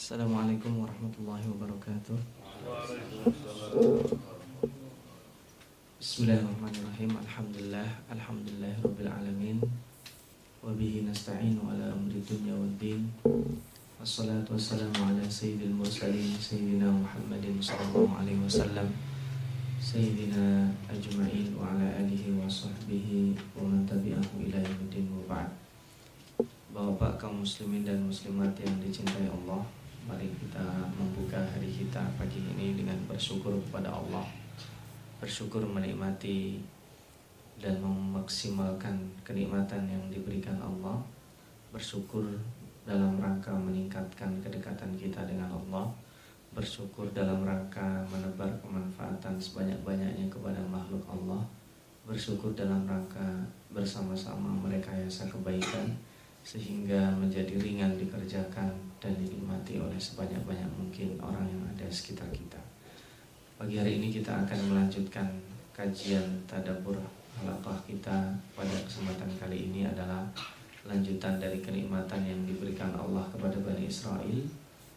Assalamualaikum warahmatullahi wabarakatuh. Bismillahirrahmanirrahim. Alhamdulillah, alhamdulillah rabbil alamin. Wa bihi nasta'inu ala amri dunya waddin. Wassalatu wassalamu ala sayyidil mursalin sayyidina Muhammadin sallallahu alaihi wasallam. Sayyidina ajma'in wa ala alihi wa sahbihi wa man tabi'ahu ila yaumiddin wa ba'd. Bapak kaum muslimin dan muslimat yang dicintai Allah, mari kita membuka hari kita pagi ini dengan bersyukur kepada Allah. Bersyukur menikmati dan memaksimalkan kenikmatan yang diberikan Allah. Bersyukur dalam rangka meningkatkan kedekatan kita dengan Allah. Bersyukur dalam rangka menebar kemanfaatan sebanyak-banyaknya kepada makhluk Allah. Bersyukur dalam rangka bersama-sama merekayasa kebaikan sehingga menjadi ringan dikerjakan dan dinikmati oleh sebanyak-banyak mungkin orang yang ada di sekitar kita. Pagi hari ini kita akan melanjutkan kajian tadabur halaqah kita pada kesempatan kali ini adalah lanjutan dari kenikmatan yang diberikan Allah kepada Bani Israel.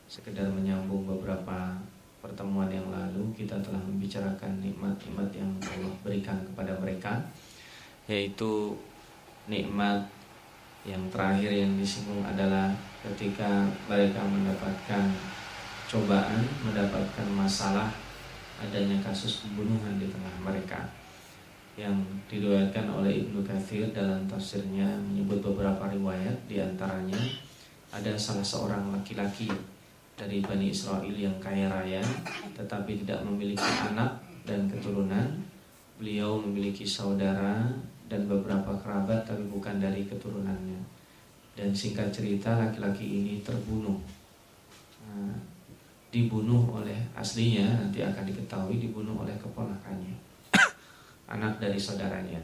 Sekedar menyambung beberapa pertemuan yang lalu kita telah membicarakan nikmat-nikmat yang Allah berikan kepada mereka yaitu nikmat yang terakhir yang disinggung adalah ketika mereka mendapatkan cobaan, mendapatkan masalah adanya kasus pembunuhan di tengah mereka. Yang diriwayatkan oleh Ibnu Katsir dalam tafsirnya menyebut beberapa riwayat di antaranya ada salah seorang laki-laki dari Bani Israel yang kaya raya tetapi tidak memiliki anak dan keturunan. Beliau memiliki saudara dan beberapa kerabat tapi bukan dari keturunannya. Dan singkat cerita laki-laki ini terbunuh. Nah, dibunuh oleh aslinya nanti akan diketahui dibunuh oleh keponakannya. Anak dari saudaranya.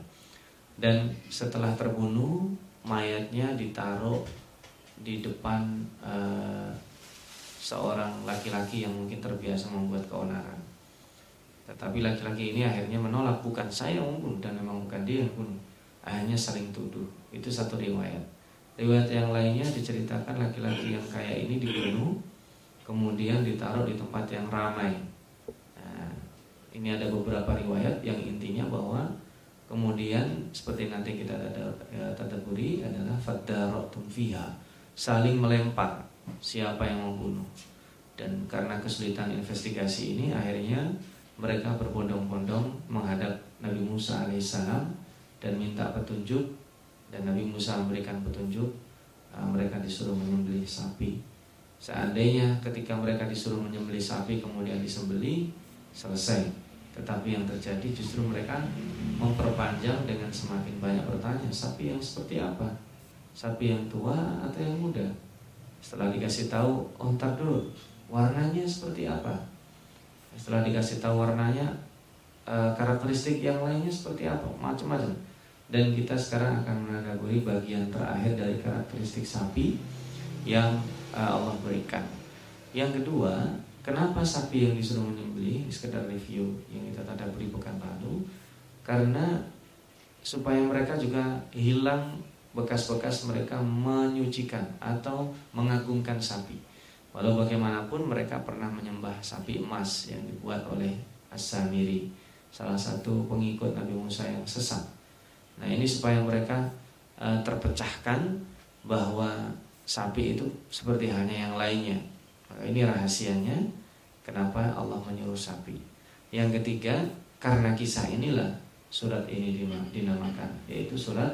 Dan setelah terbunuh mayatnya ditaruh di depan uh, seorang laki-laki yang mungkin terbiasa membuat keonaran. Tetapi laki-laki ini akhirnya menolak bukan saya yang membunuh dan memang bukan dia yang membunuh. Akhirnya saling tuduh. Itu satu riwayat. Riwayat yang lainnya diceritakan laki-laki yang kaya ini dibunuh, kemudian ditaruh di tempat yang ramai. Nah, ini ada beberapa riwayat yang intinya bahwa kemudian seperti nanti kita ya, tadaburi adalah fadaratum fiha, saling melempar siapa yang membunuh. Dan karena kesulitan investigasi ini akhirnya mereka berbondong-bondong menghadap Nabi Musa alaihissalam dan minta petunjuk. Dan Nabi Musa memberikan petunjuk uh, mereka disuruh menyembelih sapi. Seandainya ketika mereka disuruh menyembelih sapi kemudian disembelih selesai. Tetapi yang terjadi justru mereka memperpanjang dengan semakin banyak bertanya sapi yang seperti apa? Sapi yang tua atau yang muda? Setelah dikasih tahu oh dulu warnanya seperti apa setelah dikasih tahu warnanya e, karakteristik yang lainnya seperti apa? Macam-macam. Dan kita sekarang akan menadaburi bagian terakhir dari karakteristik sapi yang e, Allah berikan. Yang kedua kenapa sapi yang disuruh menyembelih? Sekedar review yang kita tadaburi pekan lalu. Karena supaya mereka juga hilang bekas-bekas mereka menyucikan atau mengagungkan sapi Walau bagaimanapun mereka pernah menyembah sapi emas yang dibuat oleh As-Samiri Salah satu pengikut Nabi Musa yang sesat. Nah ini supaya mereka e, terpecahkan bahwa sapi itu seperti hanya yang lainnya. Maka ini rahasianya kenapa Allah menyuruh sapi. Yang ketiga karena kisah inilah surat ini dinamakan Yaitu surat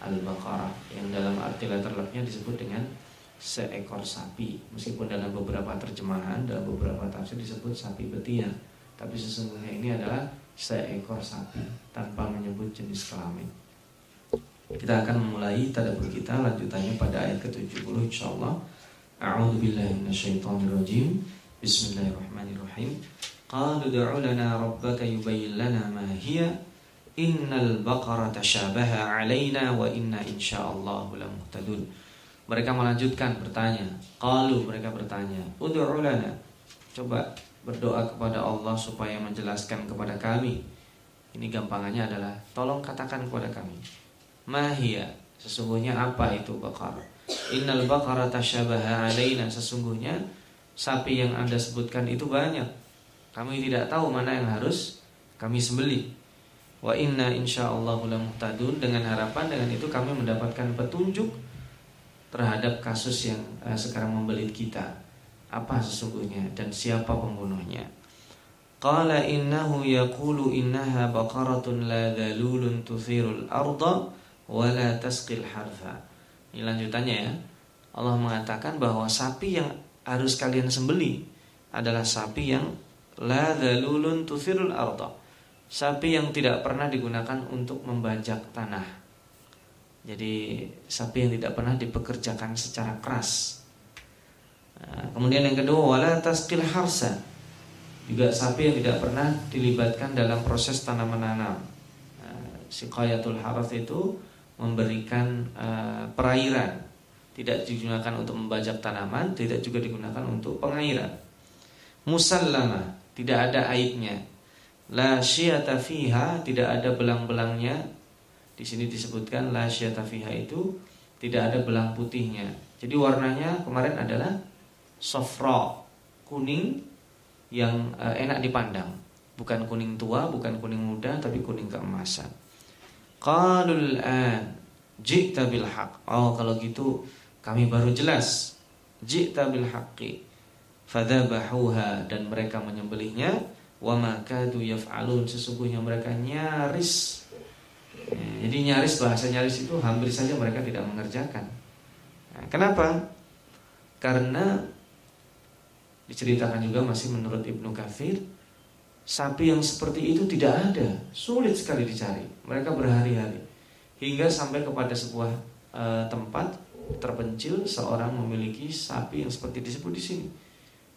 Al-Baqarah Yang dalam arti letterlocknya disebut dengan seekor sapi. Meskipun dalam beberapa terjemahan dalam beberapa tafsir disebut sapi betina. Tapi sesungguhnya ini adalah seekor sapi tanpa menyebut jenis kelamin. Kita akan memulai tadabbur kita lanjutannya pada ayat ke-70 insyaallah. A'udzu billahi minasyaitonir rajim Bismillahirrahmanirrahim. Qalu du'u lana rabbaka yubayyin lana ma hiya. Innal baqara tashabaha 'alaina wa inna insyaallah lamuhtadun mereka melanjutkan bertanya. Kalau mereka bertanya, "Ud'u lana." Coba berdoa kepada Allah supaya menjelaskan kepada kami. Ini gampangannya adalah tolong katakan kepada kami. Mahia, sesungguhnya apa itu bakar? Innal baqara tasyabaha alaina sesungguhnya sapi yang Anda sebutkan itu banyak. Kami tidak tahu mana yang harus kami sembelih. Wa inna insyaallah muhtadun dengan harapan dengan itu kami mendapatkan petunjuk terhadap kasus yang uh, sekarang membelit kita. Apa sesungguhnya dan siapa pembunuhnya? Qala innahu yaqulu innaha baqaratun la dhalulun tuthirul arda wa la tasqil harfa. Ini lanjutannya ya. Allah mengatakan bahwa sapi yang harus kalian sembeli adalah sapi yang la dhalulun tuthirul arda. Sapi yang tidak pernah digunakan untuk membajak tanah. Jadi sapi yang tidak pernah dipekerjakan secara keras. Nah, kemudian yang kedua wala tasqil harsa juga sapi yang tidak pernah dilibatkan dalam proses tanam menanam. Nah, Siqayatul haraf itu memberikan uh, perairan, tidak digunakan untuk membajak tanaman, tidak juga digunakan untuk pengairan. Musallama, tidak ada aibnya. La syiyata fiha, tidak ada belang-belangnya. Di sini disebutkan la syiyata fiha itu tidak ada belang putihnya. Jadi warnanya kemarin adalah sofra, kuning yang uh, enak dipandang. Bukan kuning tua, bukan kuning muda, tapi kuning keemasan. Qalul an ji'ta bil haq. Oh, kalau gitu kami baru jelas. Ji'ta bil haqqi. Fadzabahuha dan mereka menyembelihnya wa makadu yaf'alun sesungguhnya mereka nyaris ya, jadi nyaris bahasa nyaris itu hampir saja mereka tidak mengerjakan. Nah, kenapa? Karena Diceritakan juga masih menurut Ibnu Kafir Sapi yang seperti itu tidak ada Sulit sekali dicari Mereka berhari-hari Hingga sampai kepada sebuah e, tempat terpencil Seorang memiliki sapi yang seperti disebut di sini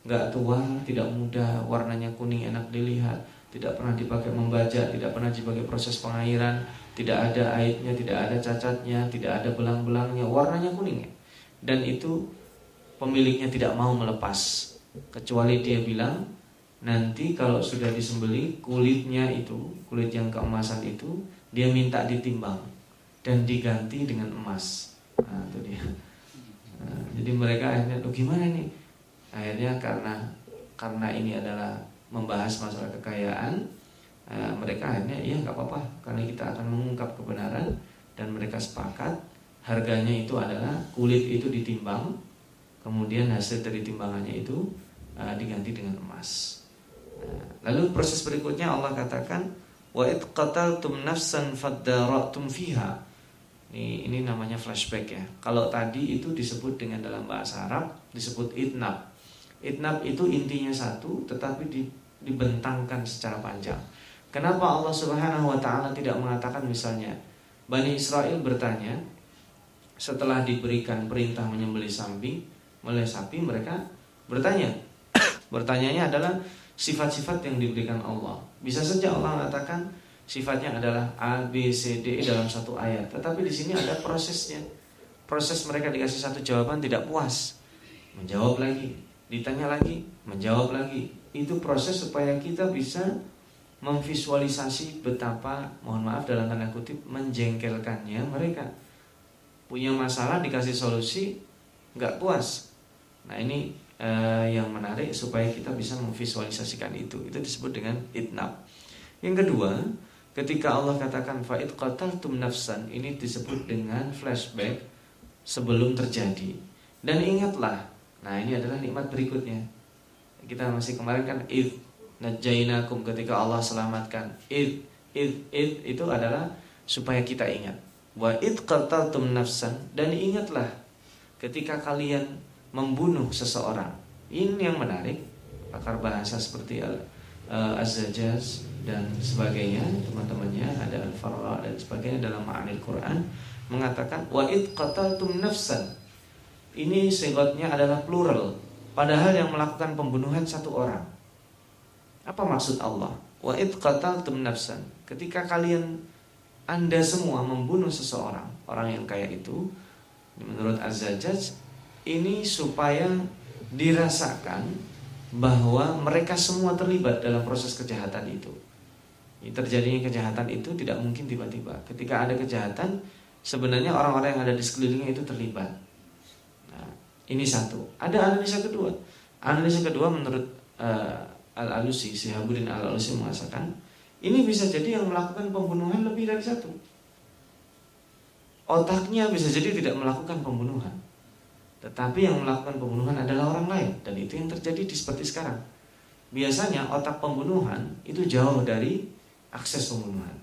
Gak tua, tidak muda Warnanya kuning enak dilihat Tidak pernah dipakai membajak Tidak pernah dipakai proses pengairan Tidak ada airnya, tidak ada cacatnya Tidak ada belang-belangnya Warnanya kuning. Dan itu pemiliknya tidak mau melepas. Kecuali dia bilang nanti kalau sudah disembeli kulitnya itu kulit yang keemasan itu dia minta ditimbang dan diganti dengan emas. Nah, itu dia. Nah, jadi mereka akhirnya tuh gimana nih akhirnya karena karena ini adalah membahas masalah kekayaan nah, mereka akhirnya ya nggak apa-apa karena kita akan mengungkap kebenaran dan mereka sepakat harganya itu adalah kulit itu ditimbang kemudian hasil dari timbangannya itu uh, diganti dengan emas. Nah, lalu proses berikutnya Allah katakan wa id qataltum nafsan fadara'tum fiha. Ini, ini namanya flashback ya. Kalau tadi itu disebut dengan dalam bahasa Arab disebut itnab. Itnab itu intinya satu tetapi di, dibentangkan secara panjang. Kenapa Allah Subhanahu wa taala tidak mengatakan misalnya Bani Israel bertanya setelah diberikan perintah menyembelih sapi, melih sapi mereka bertanya, Bertanyanya adalah sifat-sifat yang diberikan Allah. Bisa saja Allah mengatakan sifatnya adalah A, B, C, D dalam satu ayat. Tetapi di sini ada prosesnya. Proses mereka dikasih satu jawaban tidak puas. Menjawab lagi, ditanya lagi, menjawab lagi. Itu proses supaya kita bisa memvisualisasi betapa, mohon maaf dalam tanda kutip, menjengkelkannya mereka. Punya masalah dikasih solusi, nggak puas. Nah ini uh, yang menarik supaya kita bisa memvisualisasikan itu. Itu disebut dengan itnab. Yang kedua, ketika Allah katakan fa'id qataltum nafsan, ini disebut dengan flashback sebelum terjadi. Dan ingatlah, nah ini adalah nikmat berikutnya. Kita masih kemarin kan id najainakum ketika Allah selamatkan. Id id id itu adalah supaya kita ingat. Wa id qataltum nafsan dan ingatlah ketika kalian membunuh seseorang. Ini yang menarik. Pakar bahasa seperti uh, Az-Zajaz dan sebagainya, teman-temannya ada Al-Farra dan sebagainya dalam ma'anil Quran mengatakan wa id qataltum nafsan. Ini singkatnya adalah plural, padahal yang melakukan pembunuhan satu orang. Apa maksud Allah? Wa id qataltum nafsan. Ketika kalian Anda semua membunuh seseorang, orang yang kayak itu, menurut Az-Zajjaj ini supaya dirasakan bahwa mereka semua terlibat dalam proses kejahatan itu. Terjadinya kejahatan itu tidak mungkin tiba-tiba. Ketika ada kejahatan, sebenarnya orang-orang yang ada di sekelilingnya itu terlibat. Nah, ini satu. Ada analisa kedua. Analisa kedua menurut uh, Al-Alusi, Sihabuddin Al-Alusi mengatakan ini bisa jadi yang melakukan pembunuhan lebih dari satu. Otaknya bisa jadi tidak melakukan pembunuhan. Tetapi yang melakukan pembunuhan adalah orang lain dan itu yang terjadi di seperti sekarang. Biasanya otak pembunuhan itu jauh dari akses pembunuhan.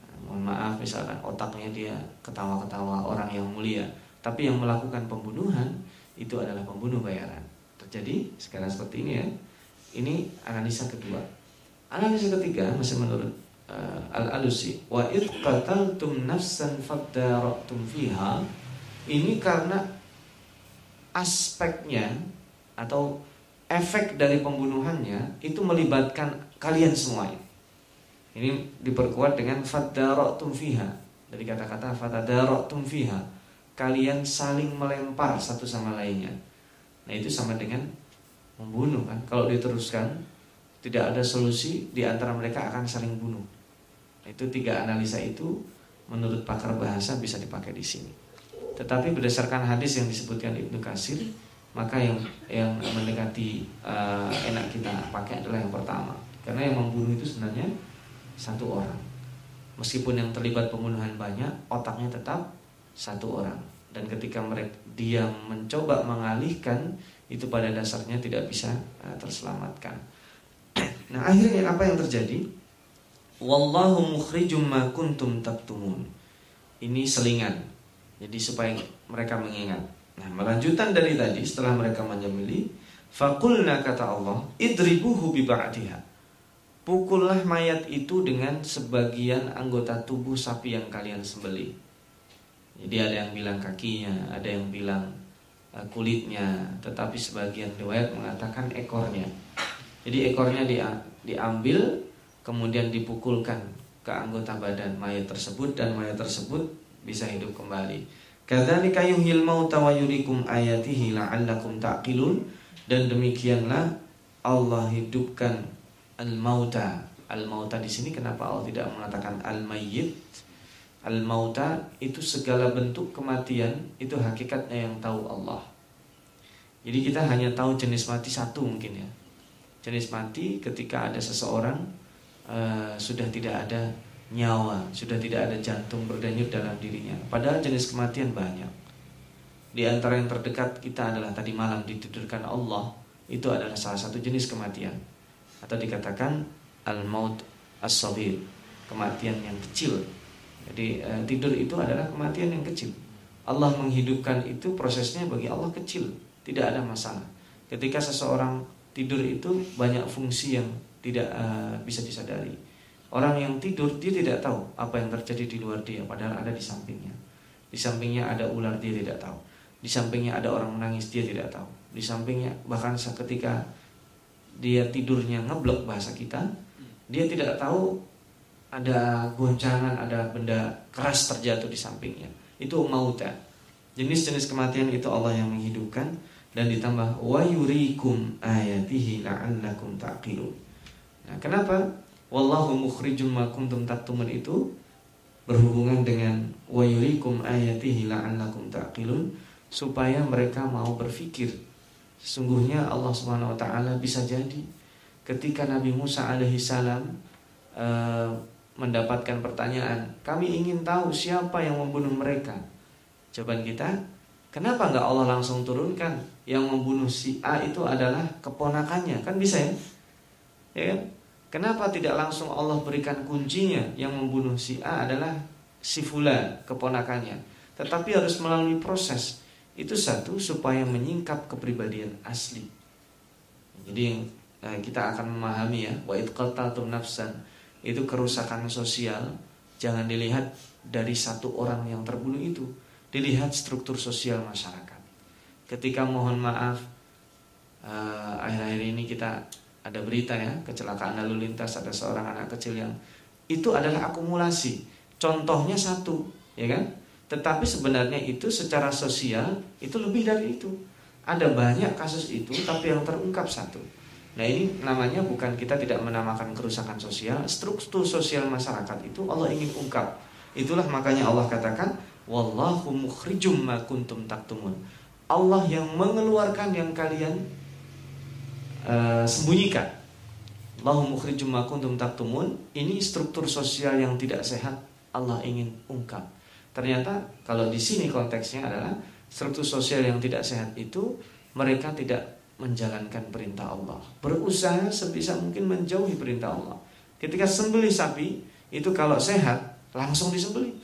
Nah, mohon maaf misalkan otaknya dia ketawa-ketawa orang yang mulia, tapi yang melakukan pembunuhan itu adalah pembunuh bayaran. Terjadi sekarang seperti ini ya. Ini analisa kedua. Analisa ketiga masih menurut uh, Al-Alusi, wa id qataltum nafsan fadara'tum fiha. Ini karena aspeknya atau efek dari pembunuhannya itu melibatkan kalian semuanya. Ini diperkuat dengan fadarotum fiha. Dari kata-kata fadarotum fiha. Kalian saling melempar satu sama lainnya. Nah itu sama dengan membunuh kan. Kalau diteruskan tidak ada solusi di antara mereka akan saling bunuh. Itu tiga analisa itu menurut pakar bahasa bisa dipakai di sini. Tetapi berdasarkan hadis yang disebutkan Ibnu Kasir, maka yang yang mendekati uh, enak kita pakai adalah yang pertama. Karena yang membunuh itu sebenarnya satu orang. Meskipun yang terlibat pembunuhan banyak, otaknya tetap satu orang. Dan ketika mereka dia mencoba mengalihkan, itu pada dasarnya tidak bisa uh, terselamatkan. Nah akhirnya apa yang terjadi? Wallahu mukhrijum ma kuntum taktumun. Ini selingan jadi supaya mereka mengingat. Nah, melanjutan dari tadi setelah mereka menyembeli, fakulna kata Allah, idribuhu bi ba'diha. Pukullah mayat itu dengan sebagian anggota tubuh sapi yang kalian sembeli. Jadi ada yang bilang kakinya, ada yang bilang kulitnya, tetapi sebagian riwayat mengatakan ekornya. Jadi ekornya diambil, kemudian dipukulkan ke anggota badan mayat tersebut dan mayat tersebut bisa hidup kembali. Kadzalika mauta wa yurikum ayatihi la'allakum taqilun dan demikianlah Allah hidupkan al-mauta. Al-mauta di sini kenapa Allah tidak mengatakan al-mayyit? Al-mauta itu segala bentuk kematian itu hakikatnya yang tahu Allah. Jadi kita hanya tahu jenis mati satu mungkin ya. Jenis mati ketika ada seseorang uh, sudah tidak ada nyawa, sudah tidak ada jantung berdenyut dalam dirinya. Padahal jenis kematian banyak. Di antara yang terdekat kita adalah tadi malam ditidurkan Allah, itu adalah salah satu jenis kematian. Atau dikatakan al-maut as-sabir, kematian yang kecil. Jadi eh, tidur itu adalah kematian yang kecil. Allah menghidupkan itu prosesnya bagi Allah kecil, tidak ada masalah. Ketika seseorang tidur itu banyak fungsi yang tidak uh, bisa disadari Orang yang tidur dia tidak tahu apa yang terjadi di luar dia padahal ada di sampingnya. Di sampingnya ada ular dia tidak tahu. Di sampingnya ada orang menangis dia tidak tahu. Di sampingnya bahkan ketika dia tidurnya ngeblok bahasa kita, dia tidak tahu ada goncangan, ada benda keras terjatuh di sampingnya. Itu mauta. Jenis-jenis kematian itu Allah yang menghidupkan dan ditambah wa yurikum ayatihi la'allakum taqilun. Nah, kenapa? wallahu mukhrijum ma kuntum taktumun itu berhubungan dengan wa yurikum ayatihi la'allakum taqilun supaya mereka mau berpikir sesungguhnya Allah Subhanahu wa taala bisa jadi ketika Nabi Musa alaihi salam uh, mendapatkan pertanyaan kami ingin tahu siapa yang membunuh mereka jawaban kita kenapa nggak Allah langsung turunkan yang membunuh si A itu adalah keponakannya kan bisa ya ya kan Kenapa tidak langsung Allah berikan kuncinya yang membunuh si A adalah si Fulan, keponakannya. Tetapi harus melalui proses. Itu satu supaya menyingkap kepribadian asli. Jadi eh, kita akan memahami ya, wa qataltum nafsan itu kerusakan sosial. Jangan dilihat dari satu orang yang terbunuh itu, dilihat struktur sosial masyarakat. Ketika mohon maaf eh, akhir-akhir ini kita ada berita ya kecelakaan lalu lintas ada seorang anak kecil yang itu adalah akumulasi. Contohnya satu ya kan? Tetapi sebenarnya itu secara sosial itu lebih dari itu. Ada banyak kasus itu tapi yang terungkap satu nah ini namanya bukan kita tidak menamakan kerusakan sosial struktur sosial masyarakat itu Allah ingin ungkap itulah makanya Allah katakan wallahu mukhrijum ma kuntum taktumun Allah yang mengeluarkan yang kalian uh, sembunyikan. Allahu mukhrijum ma kuntum taktumun. Ini struktur sosial yang tidak sehat Allah ingin ungkap. Ternyata kalau di sini konteksnya adalah struktur sosial yang tidak sehat itu mereka tidak menjalankan perintah Allah. Berusaha sebisa mungkin menjauhi perintah Allah. Ketika sembelih sapi, itu kalau sehat langsung disembelih.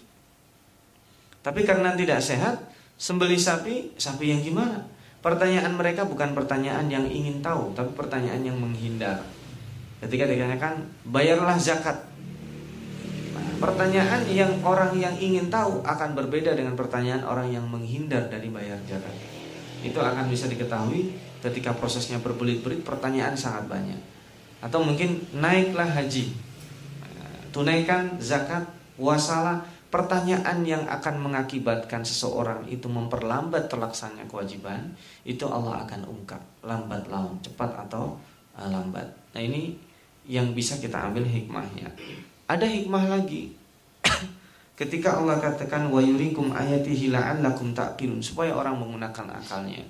Tapi karena tidak sehat, sembelih sapi, sapi yang gimana? Pertanyaan mereka bukan pertanyaan yang ingin tahu, tapi pertanyaan yang menghindar. Ketika ditanyakan, bayarlah zakat. Nah, pertanyaan yang orang yang ingin tahu akan berbeda dengan pertanyaan orang yang menghindar dari bayar zakat. Itu akan bisa diketahui ketika prosesnya berbelit-belit, pertanyaan sangat banyak. Atau mungkin naiklah haji, tunaikan zakat, puasalah, pertanyaan yang akan mengakibatkan seseorang itu memperlambat terlaksananya kewajiban itu Allah akan ungkap. Lambat laun cepat atau uh, lambat. Nah ini yang bisa kita ambil hikmahnya. Ada hikmah lagi. Ketika Allah katakan wa yurikum ayatihi la'allakum ta'qilun supaya orang menggunakan akalnya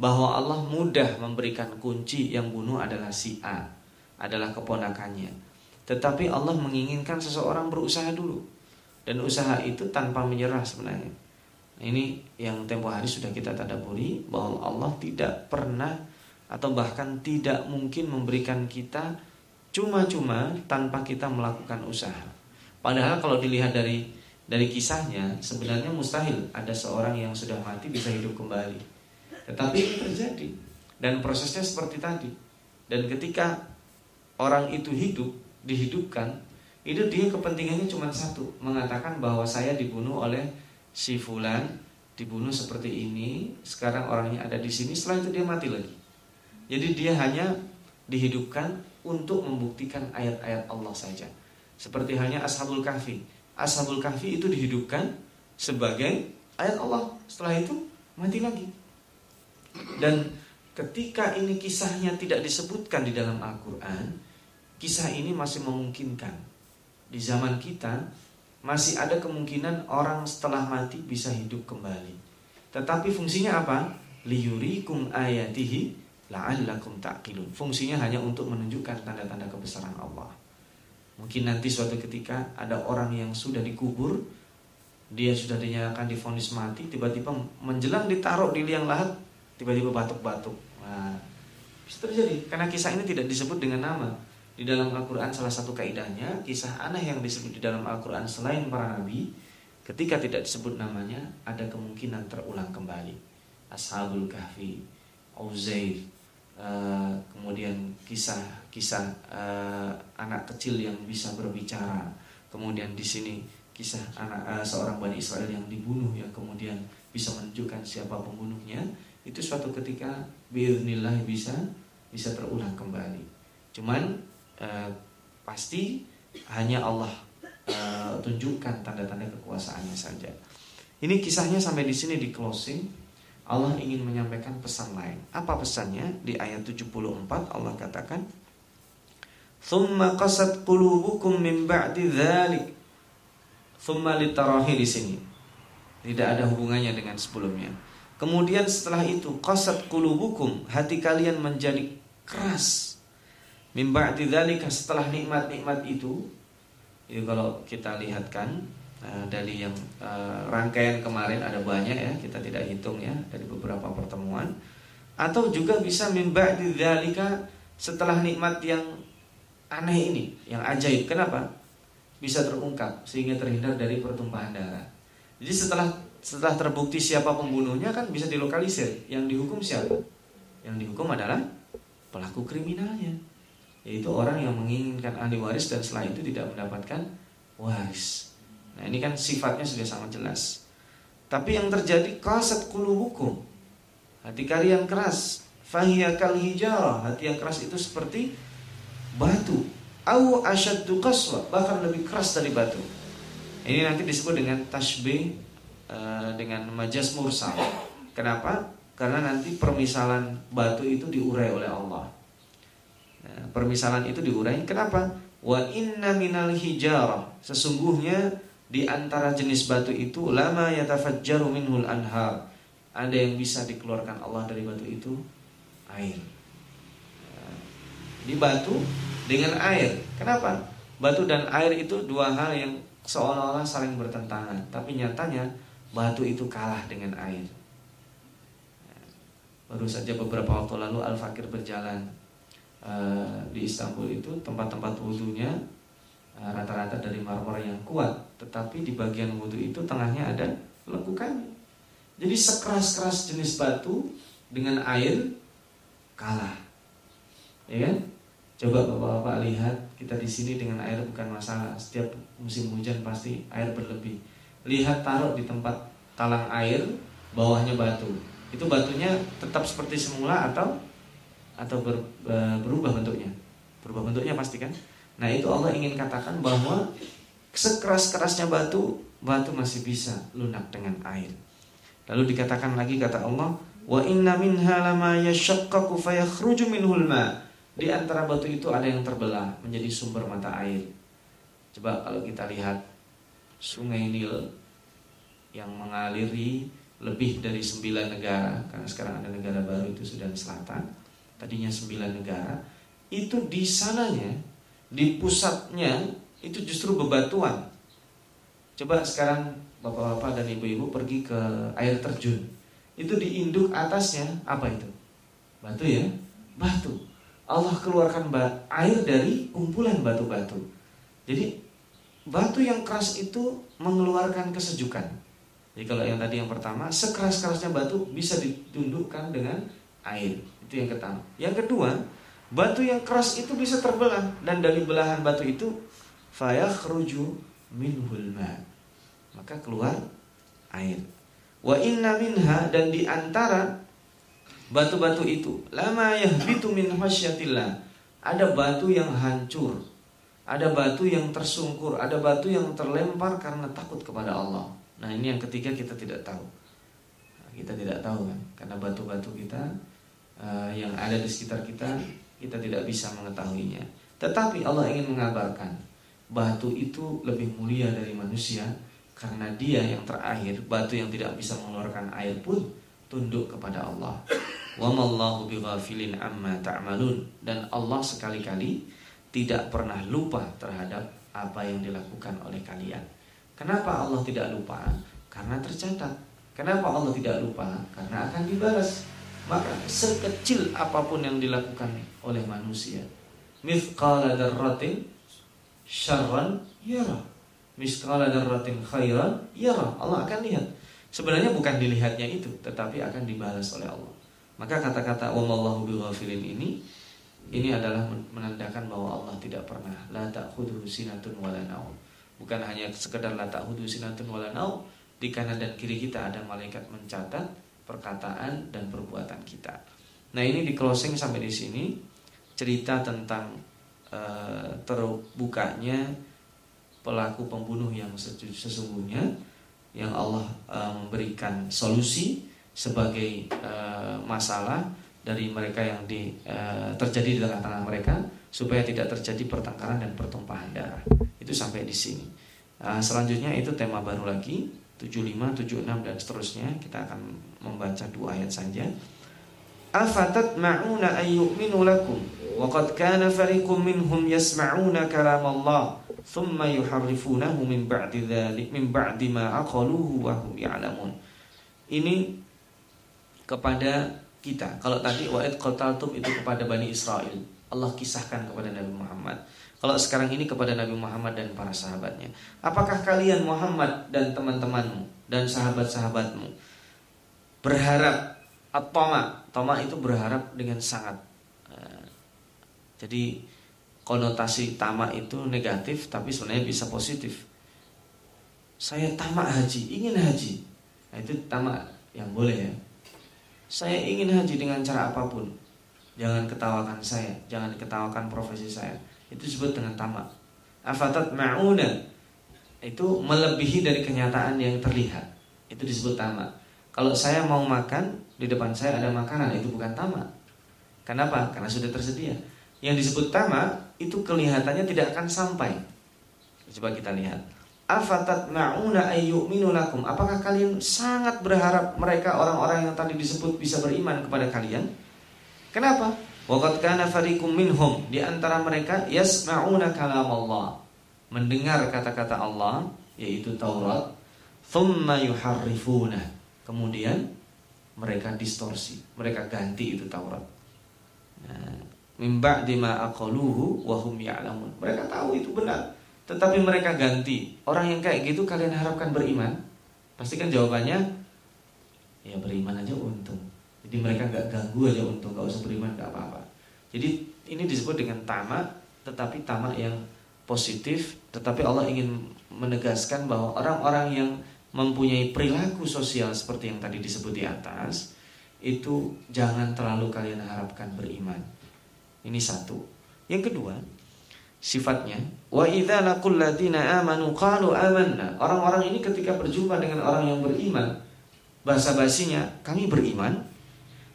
bahwa Allah mudah memberikan kunci yang bunuh adalah si A adalah keponakannya tetapi Allah menginginkan seseorang berusaha dulu dan usaha itu tanpa menyerah sebenarnya. Ini yang tempo hari sudah kita tadaburi bahwa Allah tidak pernah atau bahkan tidak mungkin memberikan kita cuma-cuma tanpa kita melakukan usaha. Padahal kalau dilihat dari dari kisahnya sebenarnya mustahil ada seorang yang sudah mati bisa hidup kembali. Tetapi ini terjadi. Dan prosesnya seperti tadi. Dan ketika orang itu hidup, dihidupkan, itu dia kepentingannya cuma satu. Mengatakan bahwa saya dibunuh oleh si fulan dibunuh seperti ini sekarang orangnya ada di sini setelah itu dia mati lagi. Jadi dia hanya dihidupkan untuk membuktikan ayat-ayat Allah saja. Seperti hanya ashabul kahfi. Ashabul kahfi itu dihidupkan sebagai ayat Allah. Setelah itu mati lagi dan ketika ini kisahnya tidak disebutkan di dalam Al-Quran kisah ini masih memungkinkan di zaman kita masih ada kemungkinan orang setelah mati bisa hidup kembali. Tetapi fungsinya apa? Liyurikum ayatihi la'allakum ta'qilun. Fungsinya hanya untuk menunjukkan tanda-tanda kebesaran Allah. Mungkin nanti suatu ketika ada orang yang sudah dikubur, dia sudah dinyatakan difonis mati, tiba-tiba menjelang ditaruh di liang lahat, tiba-tiba batuk-batuk. Nah, bisa terjadi karena kisah ini tidak disebut dengan nama. Di dalam Al-Quran salah satu kaidahnya Kisah aneh yang disebut di dalam Al-Quran Selain para nabi Ketika tidak disebut namanya Ada kemungkinan terulang kembali Ashabul Kahfi Uzair uh, Kemudian kisah-kisah uh, Anak kecil yang bisa berbicara Kemudian di sini Kisah anak uh, seorang Bani Israel yang dibunuh Yang kemudian bisa menunjukkan siapa pembunuhnya Itu suatu ketika Biiznillah bisa Bisa terulang kembali Cuman Eh, pasti hanya Allah uh, tunjukkan tanda-tanda kekuasaannya saja. Ini kisahnya sampai di sini di closing. Allah ingin menyampaikan pesan lain. Apa pesannya? Di ayat 74 Allah katakan, "Tsumma qasat qulubukum min ba'di dzalik." Tsumma litarahi di sini. Tidak ada hubungannya dengan sebelumnya. Kemudian setelah itu qasat qulubukum, hati kalian menjadi keras. Mimba dzalika setelah nikmat-nikmat itu itu kalau kita lihatkan uh, dari yang uh, rangkaian kemarin ada banyak ya kita tidak hitung ya dari beberapa pertemuan. Atau juga bisa mimba dzalika setelah nikmat yang aneh ini yang ajaib. Kenapa? Bisa terungkap sehingga terhindar dari pertumpahan darah. Jadi setelah setelah terbukti siapa pembunuhnya kan bisa dilokalisir. Yang dihukum siapa? Yang dihukum adalah pelaku kriminalnya. Yaitu orang yang menginginkan ahli waris dan setelah itu tidak mendapatkan waris. Nah ini kan sifatnya sudah sangat jelas. Tapi yang terjadi kasat kulubukum hati kalian keras, fahiyakal hijarah. Hati yang keras itu seperti batu, au asyaddu qaswa bahkan lebih keras dari batu. Ini nanti disebut dengan tasbih uh, dengan majas mursal. Kenapa? Karena nanti permisalan batu itu diurai oleh Allah Nah, permisalan itu diurai. Kenapa? Wa inna minal hijarah. Sesungguhnya di antara jenis batu itu lama yatafajjaru minhul anhar. Ada yang bisa dikeluarkan Allah dari batu itu air. Nah, di batu dengan air. Kenapa? Batu dan air itu dua hal yang seolah-olah saling bertentangan, tapi nyatanya batu itu kalah dengan air. Baru saja beberapa waktu lalu Al Fakir berjalan uh, di Istanbul itu tempat-tempat wudhunya uh, rata-rata dari marmer yang kuat, tetapi di bagian wudhu itu tengahnya ada lekukan. Jadi sekeras-keras jenis batu dengan air kalah, ya kan? Coba bapak-bapak lihat kita di sini dengan air bukan masalah. Setiap musim hujan pasti air berlebih. Lihat taruh di tempat talang air, bawahnya batu. Itu batunya tetap seperti semula atau atau ber, berubah bentuknya? Berubah bentuknya pasti kan? Nah itu Allah ingin katakan bahwa sekeras-kerasnya batu, batu masih bisa lunak dengan air. Lalu dikatakan lagi kata Allah, wa inna minha lama ma' Di antara batu itu ada yang terbelah menjadi sumber mata air. Coba kalau kita lihat sungai Nil yang mengaliri lebih dari sembilan negara, karena sekarang ada negara baru itu Sudan Selatan, tadinya sembilan negara, itu di sananya, di pusatnya itu justru bebatuan. Coba sekarang bapak-bapak dan ibu-ibu pergi ke air terjun, itu di induk atasnya apa itu? Batu ya, batu. Allah keluarkan air dari kumpulan batu-batu. Jadi batu yang keras itu mengeluarkan kesejukan. Jadi kalau yang tadi yang pertama, sekeras-kerasnya batu bisa ditundukkan dengan air. Itu yang pertama. Yang kedua, batu yang keras itu bisa terbelah dan dari belahan batu itu fayakhruju minhul ma. Maka keluar air. Wa inna minha dan di antara batu-batu itu lama yahbitu min khasyatillah ada batu yang hancur ada batu yang tersungkur ada batu yang terlempar karena takut kepada Allah. Nah ini yang ketiga kita tidak tahu. Kita tidak tahu kan karena batu-batu kita uh, yang ada di sekitar kita kita tidak bisa mengetahuinya. Tetapi Allah ingin mengabarkan batu itu lebih mulia dari manusia karena dia yang terakhir batu yang tidak bisa mengeluarkan air pun tunduk kepada Allah. Wa amma ta'malun. Dan Allah sekali-kali tidak pernah lupa terhadap apa yang dilakukan oleh kalian. Kenapa Allah tidak lupa? Karena tercatat. Kenapa Allah tidak lupa? Karena akan dibalas. Maka sekecil apa pun yang dilakukan oleh manusia, mithqala dzarratin syarran yara. Mithqala dzarratin khairan yara. Allah akan lihat. Sebenarnya bukan dilihatnya itu, tetapi akan dibalas oleh Allah. Maka kata-kata wallahu bighafilin ini ini adalah menandakan bahwa Allah tidak pernah la ta'khudhu sinatun wala naum. Bukan hanya sekedar la ta'khudhu sinatun wala naum, di kanan dan kiri kita ada malaikat mencatat perkataan dan perbuatan kita. Nah, ini di closing sampai di sini cerita tentang uh, terbukanya pelaku pembunuh yang sesungguhnya yang Allah uh, memberikan solusi sebagai uh, masalah dari mereka yang di, uh, terjadi di tengah-tengah mereka supaya tidak terjadi pertengkaran dan pertumpahan darah. Itu sampai di sini. Uh, selanjutnya itu tema baru lagi 75, 76 dan seterusnya. Kita akan membaca dua ayat saja. Afatat ma'una ayyuminu lakum wa qad kana fariqum minhum yasma'una kalam Allah thumma yuharrifunahu min ba'di dhalik min ba'di ma aqaluhu wa hum ya'lamun. Ini kepada kita. Kalau tadi wa'id qataltum itu kepada Bani Israel. Allah kisahkan kepada Nabi Muhammad. Kalau sekarang ini kepada Nabi Muhammad dan para sahabatnya. Apakah kalian Muhammad dan teman-temanmu dan sahabat-sahabatmu berharap atoma toma itu berharap dengan sangat. Eh, jadi konotasi tamak itu negatif tapi sebenarnya bisa positif. Saya tamak haji, ingin haji. Nah, itu tamak yang boleh ya. Saya ingin haji dengan cara apa pun. Jangan ketawakan saya, jangan ketawakan profesi saya. Itu disebut dengan tamak. Afatat ma'una itu melebihi dari kenyataan yang terlihat. Itu disebut tamak. Kalau saya mau makan, di depan saya ada makanan, itu bukan tamak. Kenapa? Karena sudah tersedia. Yang disebut tamak itu kelihatannya tidak akan sampai. Coba kita lihat afatat ma'una ayyuminu lakum apakah kalian sangat berharap mereka orang-orang yang tadi disebut bisa beriman kepada kalian kenapa Waqad kana fariqum minhum di antara mereka yasma'una kalam Allah. Mendengar kata-kata Allah yaitu Taurat, thumma yuharrifuna. Kemudian mereka distorsi, mereka ganti itu Taurat. Nah, mimba dima aqaluhu wa hum ya'lamun. Mereka tahu itu benar, tetapi mereka ganti. Orang yang kayak gitu kalian harapkan beriman? Pastikan jawabannya ya beriman aja untung. Jadi mereka nggak ganggu aja untung, nggak usah beriman nggak apa-apa. Jadi ini disebut dengan tamak, tetapi tamak yang positif, tetapi Allah ingin menegaskan bahwa orang-orang yang mempunyai perilaku sosial seperti yang tadi disebut di atas, itu jangan terlalu kalian harapkan beriman. Ini satu. Yang kedua, sifatnya wa idza amanu qalu amanna. Orang-orang ini ketika berjumpa dengan orang yang beriman, bahasa basinya kami beriman.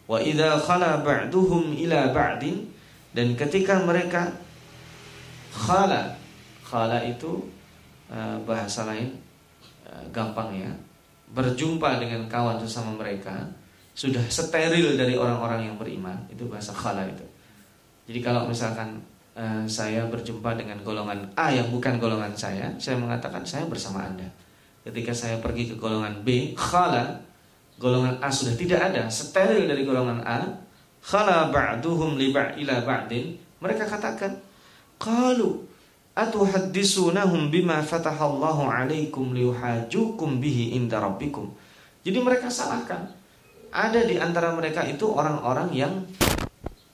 Wa idza ila ba'din. Dan ketika mereka khala khala itu uh, bahasa lain uh, gampang ya berjumpa dengan kawan sesama mereka sudah steril dari orang-orang yang beriman itu bahasa khala itu. Jadi kalau misalkan uh, saya berjumpa dengan golongan A yang bukan golongan saya saya mengatakan saya bersama anda ketika saya pergi ke golongan B khala golongan A sudah tidak ada, steril dari golongan A, khala ba'duhum li ila ba'din, mereka katakan, qalu atuhaddisunahum bima fatahallahu alaikum liuhajukum bihi inda rabbikum. Jadi mereka salahkan. Ada di antara mereka itu orang-orang yang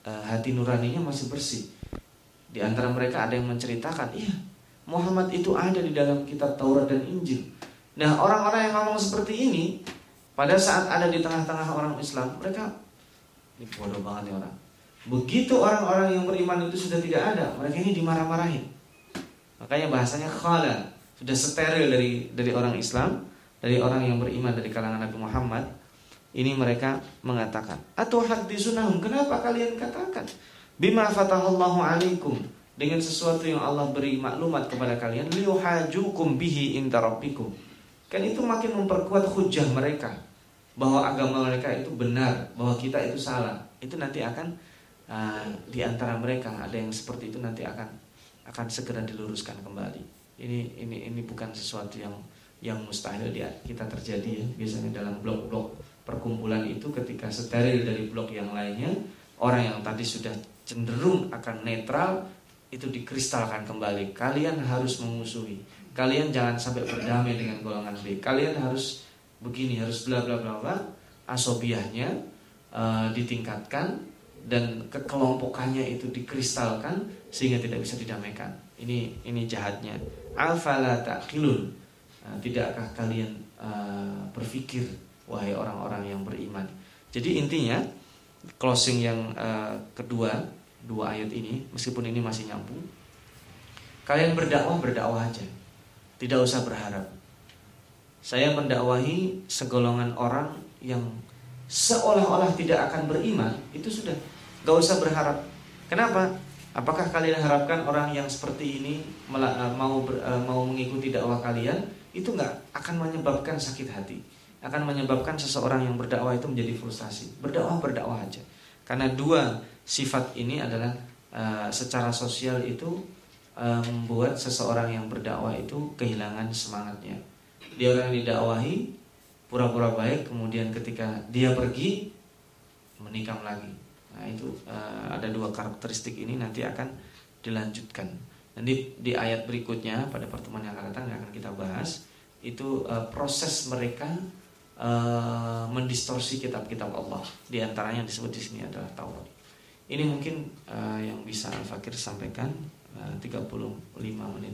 uh, hati nuraninya masih bersih. Di antara mereka ada yang menceritakan, iya, Muhammad itu ada di dalam kitab Taurat dan Injil. Nah, orang-orang yang ngomong seperti ini pada saat ada di tengah-tengah orang Islam, mereka ini bodoh banget ya orang. Begitu orang-orang yang beriman itu sudah tidak ada, mereka ini dimarah-marahin. Makanya bahasanya khala, sudah steril dari dari orang Islam, dari orang yang beriman dari kalangan Nabi Muhammad. Ini mereka mengatakan, atau hadisunahum, kenapa kalian katakan? Bima fatahallahu alaikum dengan sesuatu yang Allah beri maklumat kepada kalian liuhajukum bihi inda rabbikum Kan itu makin memperkuat hujah mereka bahwa agama mereka itu benar, bahwa kita itu salah. Itu nanti akan uh, di antara mereka ada yang seperti itu nanti akan akan segera diluruskan kembali. Ini ini ini bukan sesuatu yang yang mustahil dia kita terjadi ya. Biasanya dalam blok-blok perkumpulan itu ketika steril dari blok yang lainnya, orang yang tadi sudah cenderung akan netral itu dikristalkan kembali. Kalian harus memusuhi kalian jangan sampai berdamai dengan golongan B. Kalian harus begini, harus bla bla bla bla. Asobiahnya uh, ditingkatkan dan kekelompokannya itu dikristalkan sehingga tidak bisa didamaikan. Ini ini jahatnya. Afala taqilun. Uh, tidakkah kalian uh, berpikir wahai orang-orang yang beriman? Jadi intinya closing yang uh, kedua dua ayat ini meskipun ini masih nyambung kalian berdakwah berdakwah aja tidak usah berharap. Saya mendakwahi segolongan orang yang seolah-olah tidak akan beriman, itu sudah gak usah berharap. Kenapa? Apakah kalian harapkan orang yang seperti ini eh, mau eh, mau mengikuti dakwah kalian? Itu nggak akan menyebabkan sakit hati, akan menyebabkan seseorang yang berdakwah itu menjadi frustasi. Berdakwah berdakwah aja. Karena dua sifat ini adalah uh, secara sosial itu membuat seseorang yang berdakwah itu kehilangan semangatnya. Dia orang yang didakwahi pura-pura baik, kemudian ketika dia pergi menikam lagi. Nah itu uh, ada dua karakteristik ini nanti akan dilanjutkan. Nanti di ayat berikutnya pada pertemuan yang akan datang yang akan kita bahas itu uh, proses mereka uh, mendistorsi kitab-kitab Allah. Di antaranya yang disebut di sini adalah Taurat. Ini mungkin uh, yang bisa Fakir sampaikan. 35 menit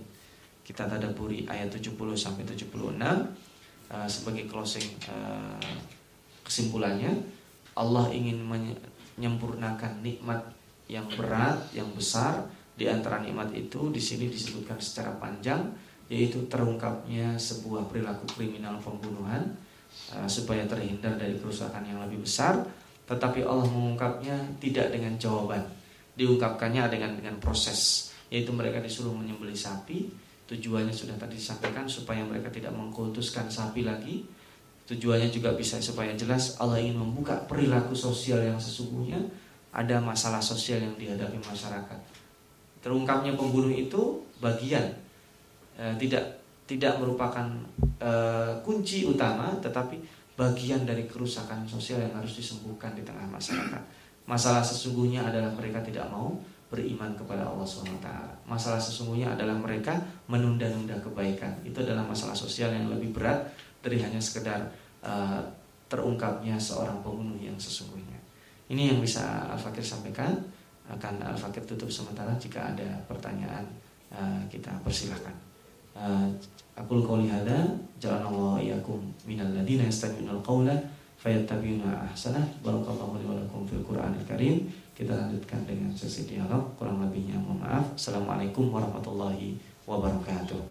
kita tadaburi ayat 70 sampai 76 uh, sebagai closing uh, kesimpulannya Allah ingin menyempurnakan nikmat yang berat, yang besar di antara nikmat itu di sini disebutkan secara panjang yaitu terungkapnya sebuah perilaku kriminal pembunuhan uh, supaya terhindar dari kerusakan yang lebih besar tetapi Allah mengungkapnya tidak dengan jawaban. Diungkapkannya dengan dengan proses yaitu mereka disuruh menyembelih sapi. Tujuannya sudah tadi disampaikan supaya mereka tidak mengkultuskan sapi lagi. Tujuannya juga bisa supaya jelas Allah ingin membuka perilaku sosial yang sesungguhnya. Ada masalah sosial yang dihadapi masyarakat. Terungkapnya pembunuh itu bagian e, tidak tidak merupakan e, kunci utama, tetapi bagian dari kerusakan sosial yang harus disembuhkan di tengah masyarakat. Masalah sesungguhnya adalah mereka tidak mau beriman kepada Allah SWT. Masalah sesungguhnya adalah mereka menunda-nunda kebaikan. Itu adalah masalah sosial yang lebih berat dari hanya sekedar uh, terungkapnya seorang pembunuh yang sesungguhnya. Ini yang bisa Al-Fakir sampaikan. Akan Al-Fakir tutup sementara jika ada pertanyaan uh, kita persilahkan. Aku qouli hada ja'alallahu iyyakum minal ladina yastami'unal qawla fayattabi'una ahsanah. Barakallahu li wa lakum fil Qur'anil Karim. Kita lanjutkan dengan sesi dialog. Kurang lebihnya mohon maaf. Assalamualaikum warahmatullahi wabarakatuh.